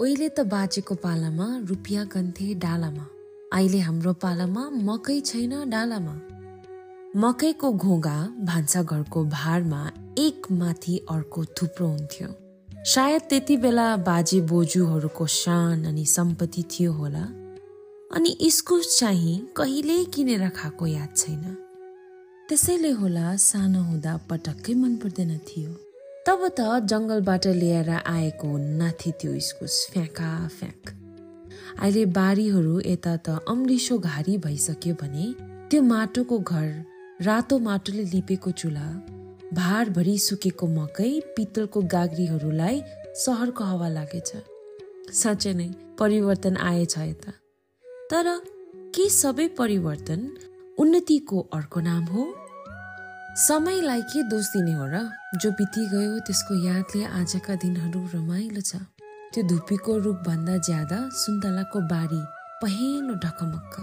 उहिले त बाजेको पालामा रुपियाँ गन्थे डालामा। अहिले हाम्रो पालामा मकै छैन डालामा। मकैको घोगा भान्साघरको भारमा एक माथि अर्को थुप्रो हुन्थ्यो। सायद त्यति बेला बाजे बोजूहरूको शान अनि सम्पत्ति थियो होला। अनि इस्कुस चाहिँ कहिल्यै किनेर खाएको याद छैन। त्यसैले होला सानो हुँदा पटक्कै मन पर्दैन थियो। तब त जङ्गलबाट लिएर आएको नाथि त्यो इस्कुस फ्याँका फ्याँक। अहिले बारीहरू यता त अम्लिसो घारी भइसक्यो भने त्यो माटोको घर रातो माटोले लिपेको चुल्हा भारभरि सुकेको मकै पित्तलको गाग्रीहरूलाई सहरको हावा लागेछ। साँच्चै नै परिवर्तन आएछ यता। तर के सबै परिवर्तन उन्नतिको अर्को नाम हो? समयलाई के दोष दिने हो र? जो बितिगयो त्यसको यादले आजका दिनहरू रमाइलो छ। त्यो धुपीको रूपभन्दा ज्यादा सुन्तलाको बारी पहेँलो ढकमक्क।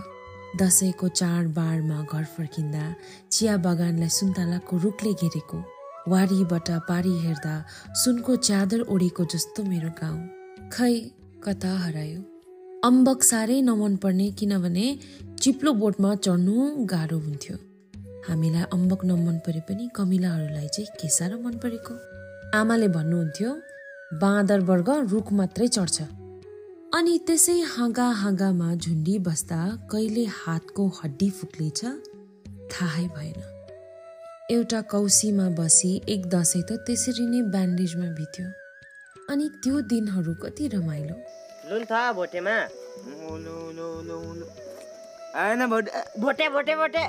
दसैँको चाडबाडमा घर फर्किँदा चिया बगानलाई सुन्तलाको रुखले घेरेको वारीबाट पारी हेर्दा सुनको च्यादर ओढेको जस्तो मेरो गाउँ। खै कता हरायो? अम्बक साह्रै नमन पर्ने किनभने चिप्लो बोटमा चढ्नु गाह्रो हुन्थ्यो। हामीलाई अम्बक नमन परे पनि कमिलाहरूलाई चाहिँ के साह्रो मन परेको। आमाले भन्नुहुन्थ्यो बाँदर वर्ग रुख मात्रै चढ्छ। अनि त्यसै हाँगा हाँगामा झुन्डी बस्दा कहिले हातको हड्डी फुक्लेछ थाहै भएन। एउटा कौसीमा बसी एक दसैँ त त्यसरी नै ब्यान्डेजमा बित्यो। अनि त्यो दिनहरू कति रमाइलो। आएन भोटे भोटे भोटे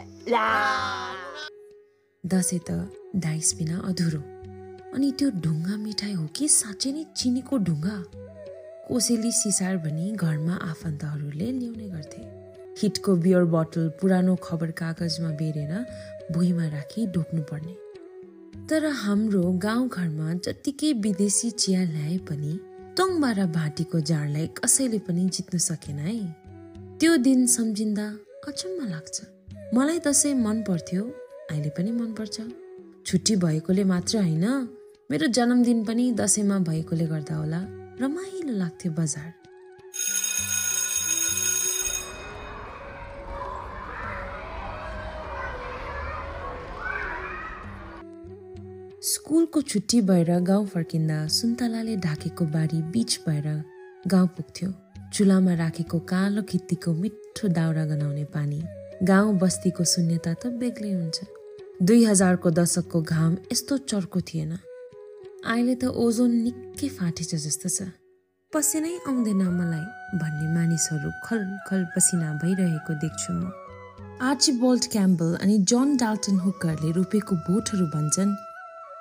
दसैँ त डाइस बिना अधुरो। अनि त्यो ढुङ्गा मिठाई हो कि साँच्चै नै चिनीको ढुङ्गा? कोसेली सिसार भनी घरमा आफन्तहरूले ल्याउने गर्थे। हिटको बियर बोतल पुरानो खबर कागजमा बेरेर भुइँमा राखी ढोक्नु पर्ने तर हाम्रो गाउँघरमा जत्तिकै विदेशी चिया ल्याए पनि तोङबारा भाटीको जाडलाई कसैले पनि जित्नु सकेन है। त्यो दिन सम्झिँदा अचम्म लाग्छ। मलाई दसैँ मन पर्थ्यो अहिले पनि मनपर्छ छुट्टी भएकोले मात्र होइन मेरो जन्मदिन पनि दसैँमा भएकोले गर्दा होला रमाइलो लाग्थ्यो बजार। स्कुलको छुट्टी भएर गाउँ फर्किँदा सुन्तलाले ढाकेको बारी बिच भएर गाउँ पुग्थ्यो। चुलामा राखेको कालो खित्तीको मिठो दाउरा गनाउने पानी गाउँ बस्तीको शून्यता त बेग्लै हुन्छ। दुई हजारको दशकको घाम यस्तो चर्को थिएन। अहिले त ओजोन निकै फाटेछ जस्तो छ। पसिनै आउँदैन मलाई भन्ने मानिसहरू खल खल पसिना भइरहेको देख्छु म। आर्ची बोल्ट क्याम्बल अनि जन डाल्टन हुकरले रोपेको बोटहरू भन्छन्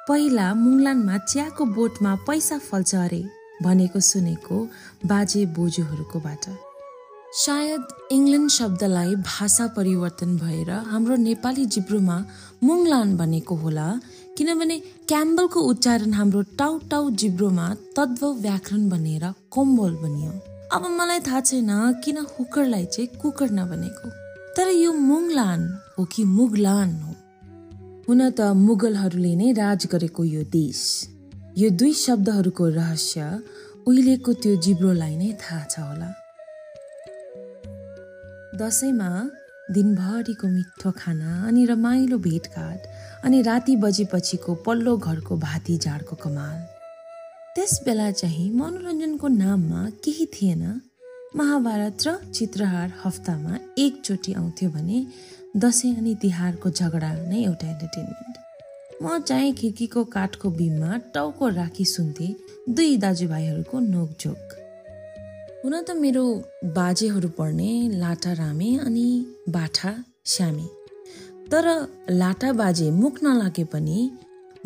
पहिला मुङलानमा चियाको बोटमा पैसा फल्छ अरे। भनेको सुनेको बाजे बोजूहरूकोबाट सायद इङ्ल्यान्ड शब्दलाई भाषा परिवर्तन भएर हाम्रो नेपाली जिब्रोमा मुङलान भनेको होला किनभने क्याम्बलको उच्चारण हाम्रो टाउ टाउ जिब्रोमा तद्व व्याकरण बनेर कोम्बोल बनियो। अब मलाई थाहा छैन किन हुकरलाई चाहिँ कुकर नबनेको। तर यो मुङलान हो कि मुगलान हो? हुन त मुगलहरूले नै राज गरेको यो देश। यो दुई शब्दहरूको रहस्य उहिलेको त्यो जिब्रोलाई नै थाहा छ होला। दसैँमा दिनभरिको मिठो खाना अनि रमाइलो भेटघाट अनि राति बजेपछिको पल्लो घरको भाती झाडको कमाल। त्यस बेला चाहिँ मनोरञ्जनको नाममा केही थिएन। महाभारत र चित्रहार हप्तामा एकचोटि आउँथ्यो भने दसैँ अनि तिहारको झगडा नै एउटा इन्टरटेनमेन्ट म चाहिँ खिर्कीको काठको बिममा टाउको राखी सुन्थेँ दुई दाजुभाइहरूको नोकझोक। हुन त मेरो बाजेहरू पढ्ने लाटा रामे अनि बाठा श्यामे। तर लाटा बाजे मुख नलागे पनि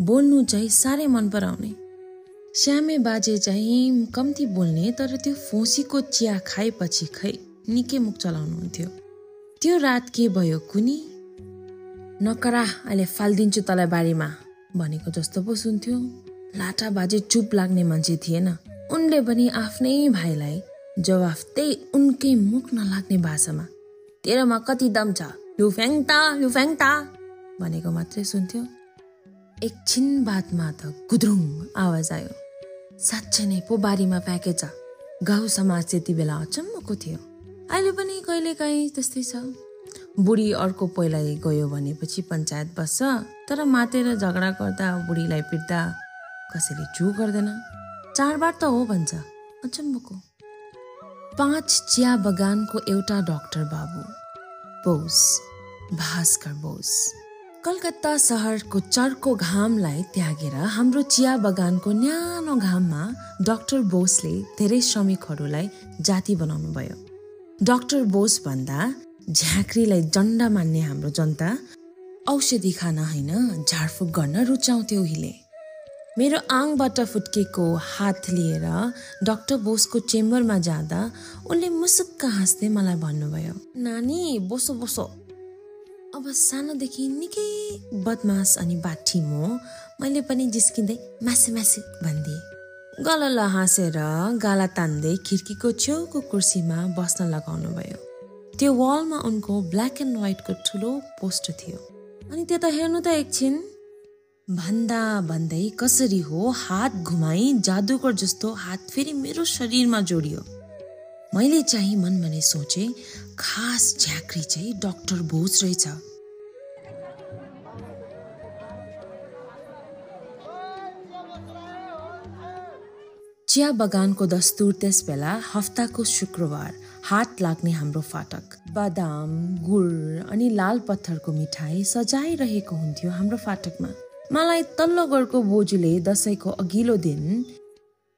बोल्नु चाहिँ साह्रै मन पराउने। श्यामे बाजे चाहिँ कम्ती बोल्ने तर त्यो फोसीको चिया खाएपछि खै निकै मुख चलाउनुहुन्थ्यो। त्यो रात के भयो कुनी? नकरा अहिले फालिदिन्छु तँलाई बारीमा भनेको जस्तो पो सुन्थ्यो। लाटा बाजे चुप लाग्ने मान्छे थिएन। उनले पनि आफ्नै भाइलाई जवाफ त्यही उनकै मुख नलाग्ने भाषामा तेरोमा कति दम छ? लु फ्याङ्ता लु फ्याङ्ता भनेको मात्रै सुन्थ्यो। एकछिन बादमा त गुद्रुङ आवाज आयो। साँच्चै नै पो बारीमा फ्याँकेछ गाउँ समाज त्यति बेला अचम्मको थियो। अहिले पनि कहिलेकाहीँ त्यस्तै छ। बुढी अर्को पहिला गयो भनेपछि पञ्चायत बस्छ तर मातेर झगडा गर्दा बुढीलाई पिट्दा कसैले चु गर्दैन। चाडबाड त हो भन्छ अचम्मको। पाँच चिया बगानको एउटा डाक्टर बाबु बोस भास्कर बोस कलकत्ता सहरको चर्को घामलाई त्यागेर हाम्रो चिया बगानको न्यानो घाममा डाक्टर बोसले धेरै श्रमिकहरूलाई जाति बनाउनु भयो डाक्टर बोस भन्दा झाँक्रीलाई जन्डा मान्ने हाम्रो जनता औषधि खान होइन झाडफुक गर्न रुचाउँथ्यो हिले मेरो आङबाट फुत्केको हात लिएर डाक्टर बोसको चेम्बरमा जाँदा उनले मुसुक्क हाँस्दै मलाई भन्नुभयो नानी बोसो बोसो। अब सानोदेखि निकै बदमास अनि बाठी म मैले पनि जिस्किँदै मासे मासे भनिदिएँ। गलल हाँसेर गाला तान्दै खिर्कीको छेउको कुर्सीमा बस्न लगाउनु भयो त्यो वालमा उनको ब्ल्याक एन्ड व्हाइटको ठुलो पोस्टर थियो। अनि त्यता हेर्नु त एकछिन। भन्दा भन्दै कसरी हो हात घुमाई जादुगर जस्तो हात फेरि मेरो शरीरमा जोडियो। मैले चाहिँ मन भने सोचे खास झाँक्री चाहिँ डाक्टर भोज रहेछ। चिया बगानको दस्तुर त्यस बेला हप्ताको शुक्रबार। हात लाग्ने हाम्रो फाटक। बादाम गुड अनि लाल पत्थरको मिठाई सजाइरहेको हुन्थ्यो हाम्रो फाटकमा। मलाई तल्लो घरको बोजूले दसैँको अघिल्लो दिन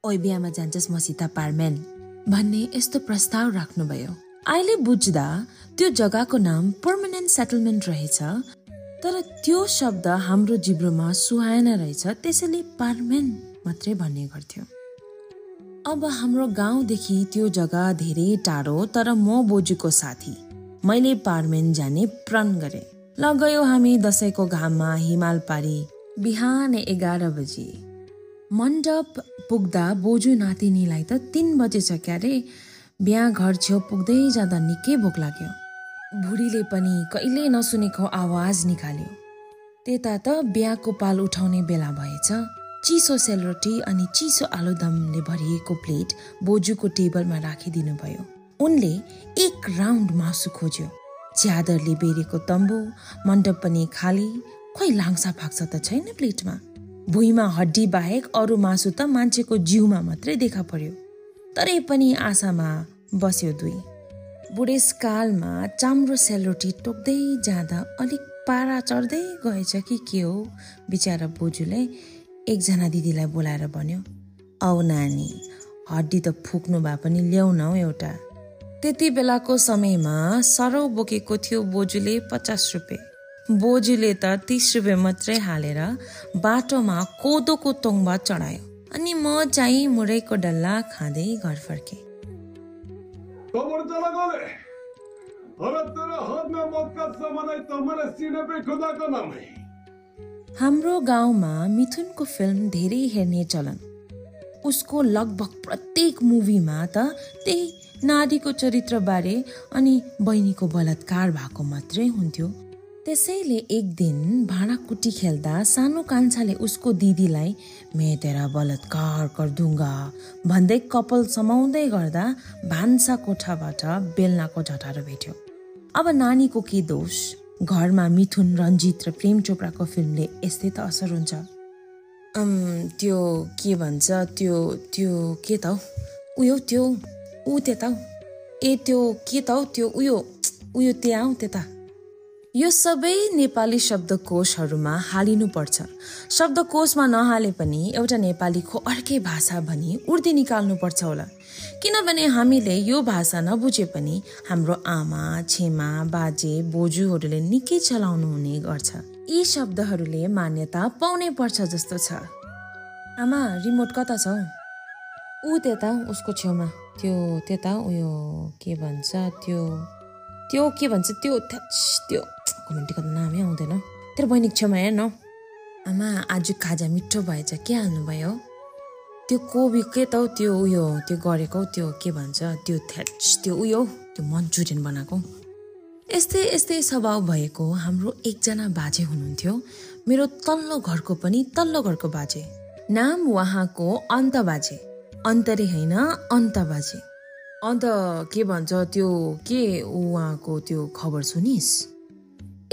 ओइ बिहामा जान्छस् मसित पारमेन भन्ने यस्तो प्रस्ताव राख्नुभयो। अहिले बुझ्दा त्यो जग्गाको नाम पर्मानेन्ट सेटलमेन्ट रहेछ तर त्यो शब्द हाम्रो जिब्रोमा सुहाएन रहेछ त्यसैले पारमेन मात्रै भन्ने गर्थ्यो। अब हाम्रो गाउँदेखि त्यो जग्गा धेरै टाढो तर म बोजूको साथी। मैले पारमेन जाने प्रण गरे। ल गयो हामी दसैँको घाममा हिमाल पारी बिहान एघार बजी। मण्डप पुग्दा बोजू नातिनीलाई त तिन बजेछ क्यारे बिहा घर छेउ पुग्दै जाँदा निकै भोक लाग्यो। बुढीले पनि कहिले नसुनेको आवाज निकाल्यो। त्यता त बिहाको पाल उठाउने बेला भएछ। चिसो सेलरोटी अनि चिसो आलुदमले भरिएको प्लेट बोजूको टेबलमा राखिदिनु भयो उनले एक राउन्ड मासु खोज्यो। च्यादरले बेरेको तम्बु मण्डप पनि खाली खोइ लाङ्सा फाक्सा त छैन प्लेटमा। भुइँमा हड्डी बाहेक अरू मासु त मान्छेको जिउमा मात्रै देखा पर्यो। तरै पनि आशामा बस्यो दुई। बुढेसकालमा चाम्रो सेलरोटी टोक्दै जाँदा अलिक पारा चढ्दै गएछ कि के हो बिचरा बोजूले एकजना दिदीलाई बोलाएर भन्यो औ नानी हड्डी त फुक्नु भए पनि ल्याउ न हौ एउटा। त्यति बेलाको समयमा सरौ बोकेको थियो बोजूले पचास रुपियाँ बोजूले त तिस रुपियाँ मात्रै हालेर बाटोमा कोदोको तोङ्बा चढायो। अनि म चाहिँ मुरैको डल्ला खाँदै घर फर्के। हाम्रो गाउँमा मिथुनको फिल्म धेरै हेर्ने चलन। उसको लगभग प्रत्येक मुभीमा त त्यही नारीको चरित्रबारे अनि बहिनीको बलात्कार भएको मात्रै हुन्थ्यो। त्यसैले एक दिन भाँडाकुटी खेल्दा सानो कान्छाले उसको दिदीलाई मेतेरा बलात्कार करदुङ्गा भन्दै कपाल समाउँदै गर्दा भान्सा कोठाबाट बेलनाको झटारो भेट्यो। अब नानीको के दोष? घरमा मिथुन रन्जित र प्रेम चोपडाको फिल्मले यस्तै त असर हुन्छ। त्यो के भन्छ त्यो त्यो के त उयो त्यो ऊ त्यता ए त्यो के त त्यो उयो उयो त्यहाँ हौ त्यता। यो सबै नेपाली शब्दकोशहरूमा हालिनुपर्छ। शब्दकोशमा नहाले पनि एउटा नेपालीको अर्कै भाषा भनी उर्दी निकाल्नुपर्छ होला। किनभने हामीले यो भाषा नबुझे पनि हाम्रो आमा छेमा बाजे बोजूहरूले निकै चलाउनु हुने गर्छ। यी शब्दहरूले मान्यता पाउनै पर्छ जस्तो छ। आमा रिमोट कता छ? ऊ त्यता उसको छेउमा। त्यो त्यता उयो के भन्छ त्यो त्यो के भन्छ त्यो त्यो। कमेन्टीको नामै आउँदैन। तेरो बहिनीको छेउमा हेर न। आमा आज खाजा मिठो भएछ। के हाल्नुभयो? त्यो कोबी के त त्यो उयो त्यो गरेको त्यो के भन्छ? त्यो थ्याच त्यो उयो त्यो मन्चुरियन बनाएको। यस्तै यस्तै स्वभाव भएको हाम्रो एकजना बाजे हुनुहुन्थ्यो। मेरो तल्लो घरको पनि तल्लो घरको बाजे। नाम उहाँको अन्त बाजे। अन्तरे होइन अन्त बाजे। अन्त के भन्छ त्यो के उहाँको त्यो खबर सुनिस्?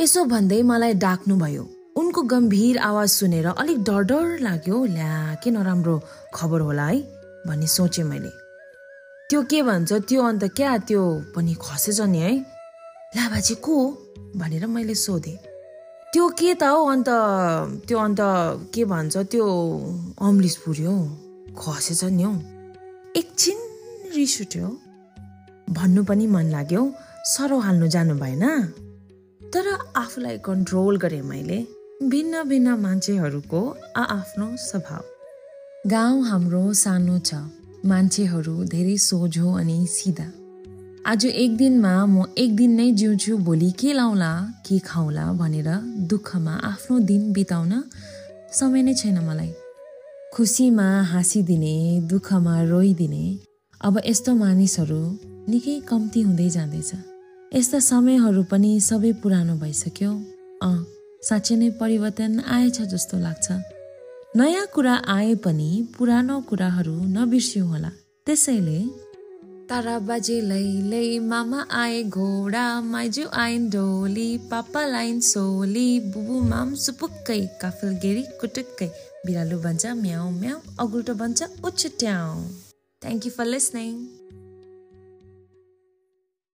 यसो भन्दै मलाई डाक्नुभयो। उनको गम्भीर आवाज सुनेर अलिक डर डर लाग्यो ल्या के नराम्रो खबर होला है? भन्ने सोचेँ मैले। त्यो के भन्छ? त्यो अन्त क्या त्यो पनि खसेछ नि है? ला बाजे को? भनेर मैले सोधेँ। त्यो के त हौ? अन्त त्यो अन्त के भन्छ? त्यो अम्लिस पुऱ्यो खसेछ नि हौ। एकछिन रिस उठ्यो। भन्नु पनि मन लाग्यो। सरौ हाल्नु जानु भएन। तर आफूलाई कन्ट्रोल गरेँ मैले भिन्न भिन्न मान्छेहरूको आआफ्नो स्वभाव। गाउँ हाम्रो सानो छ। मान्छेहरू धेरै सोझो अनि सिधा। आज एक दिनमा म एक दिन नै जिउँछु भोलि के लाउला के खाउला भनेर दुःखमा आफ्नो दिन बिताउन समय नै छैन मलाई। खुसीमा हाँसिदिने दुःखमा रोइदिने। अब यस्तो मानिसहरू निकै कम्ती हुँदै जाँदैछ। यस्ता समयहरू पनि सबै पुरानो भइसक्यो। अँ साँच्चै नै परिवर्तन आएछ जस्तो लाग्छ। नयाँ कुरा आए पनि पुरानो कुराहरू नबिर्स्यौँ होला त्यसैले तारा बाजे लै लै मामा आए घोडा माइजू आइन डोली पापा लाइन सोली बुबु माम सुपुक्कै काफल गेरी कुटुक्कै बिरालो भन्छ म्याउ म्याउ अगुल्टो भन्छ उच्च ट्याउ। Thank you for listening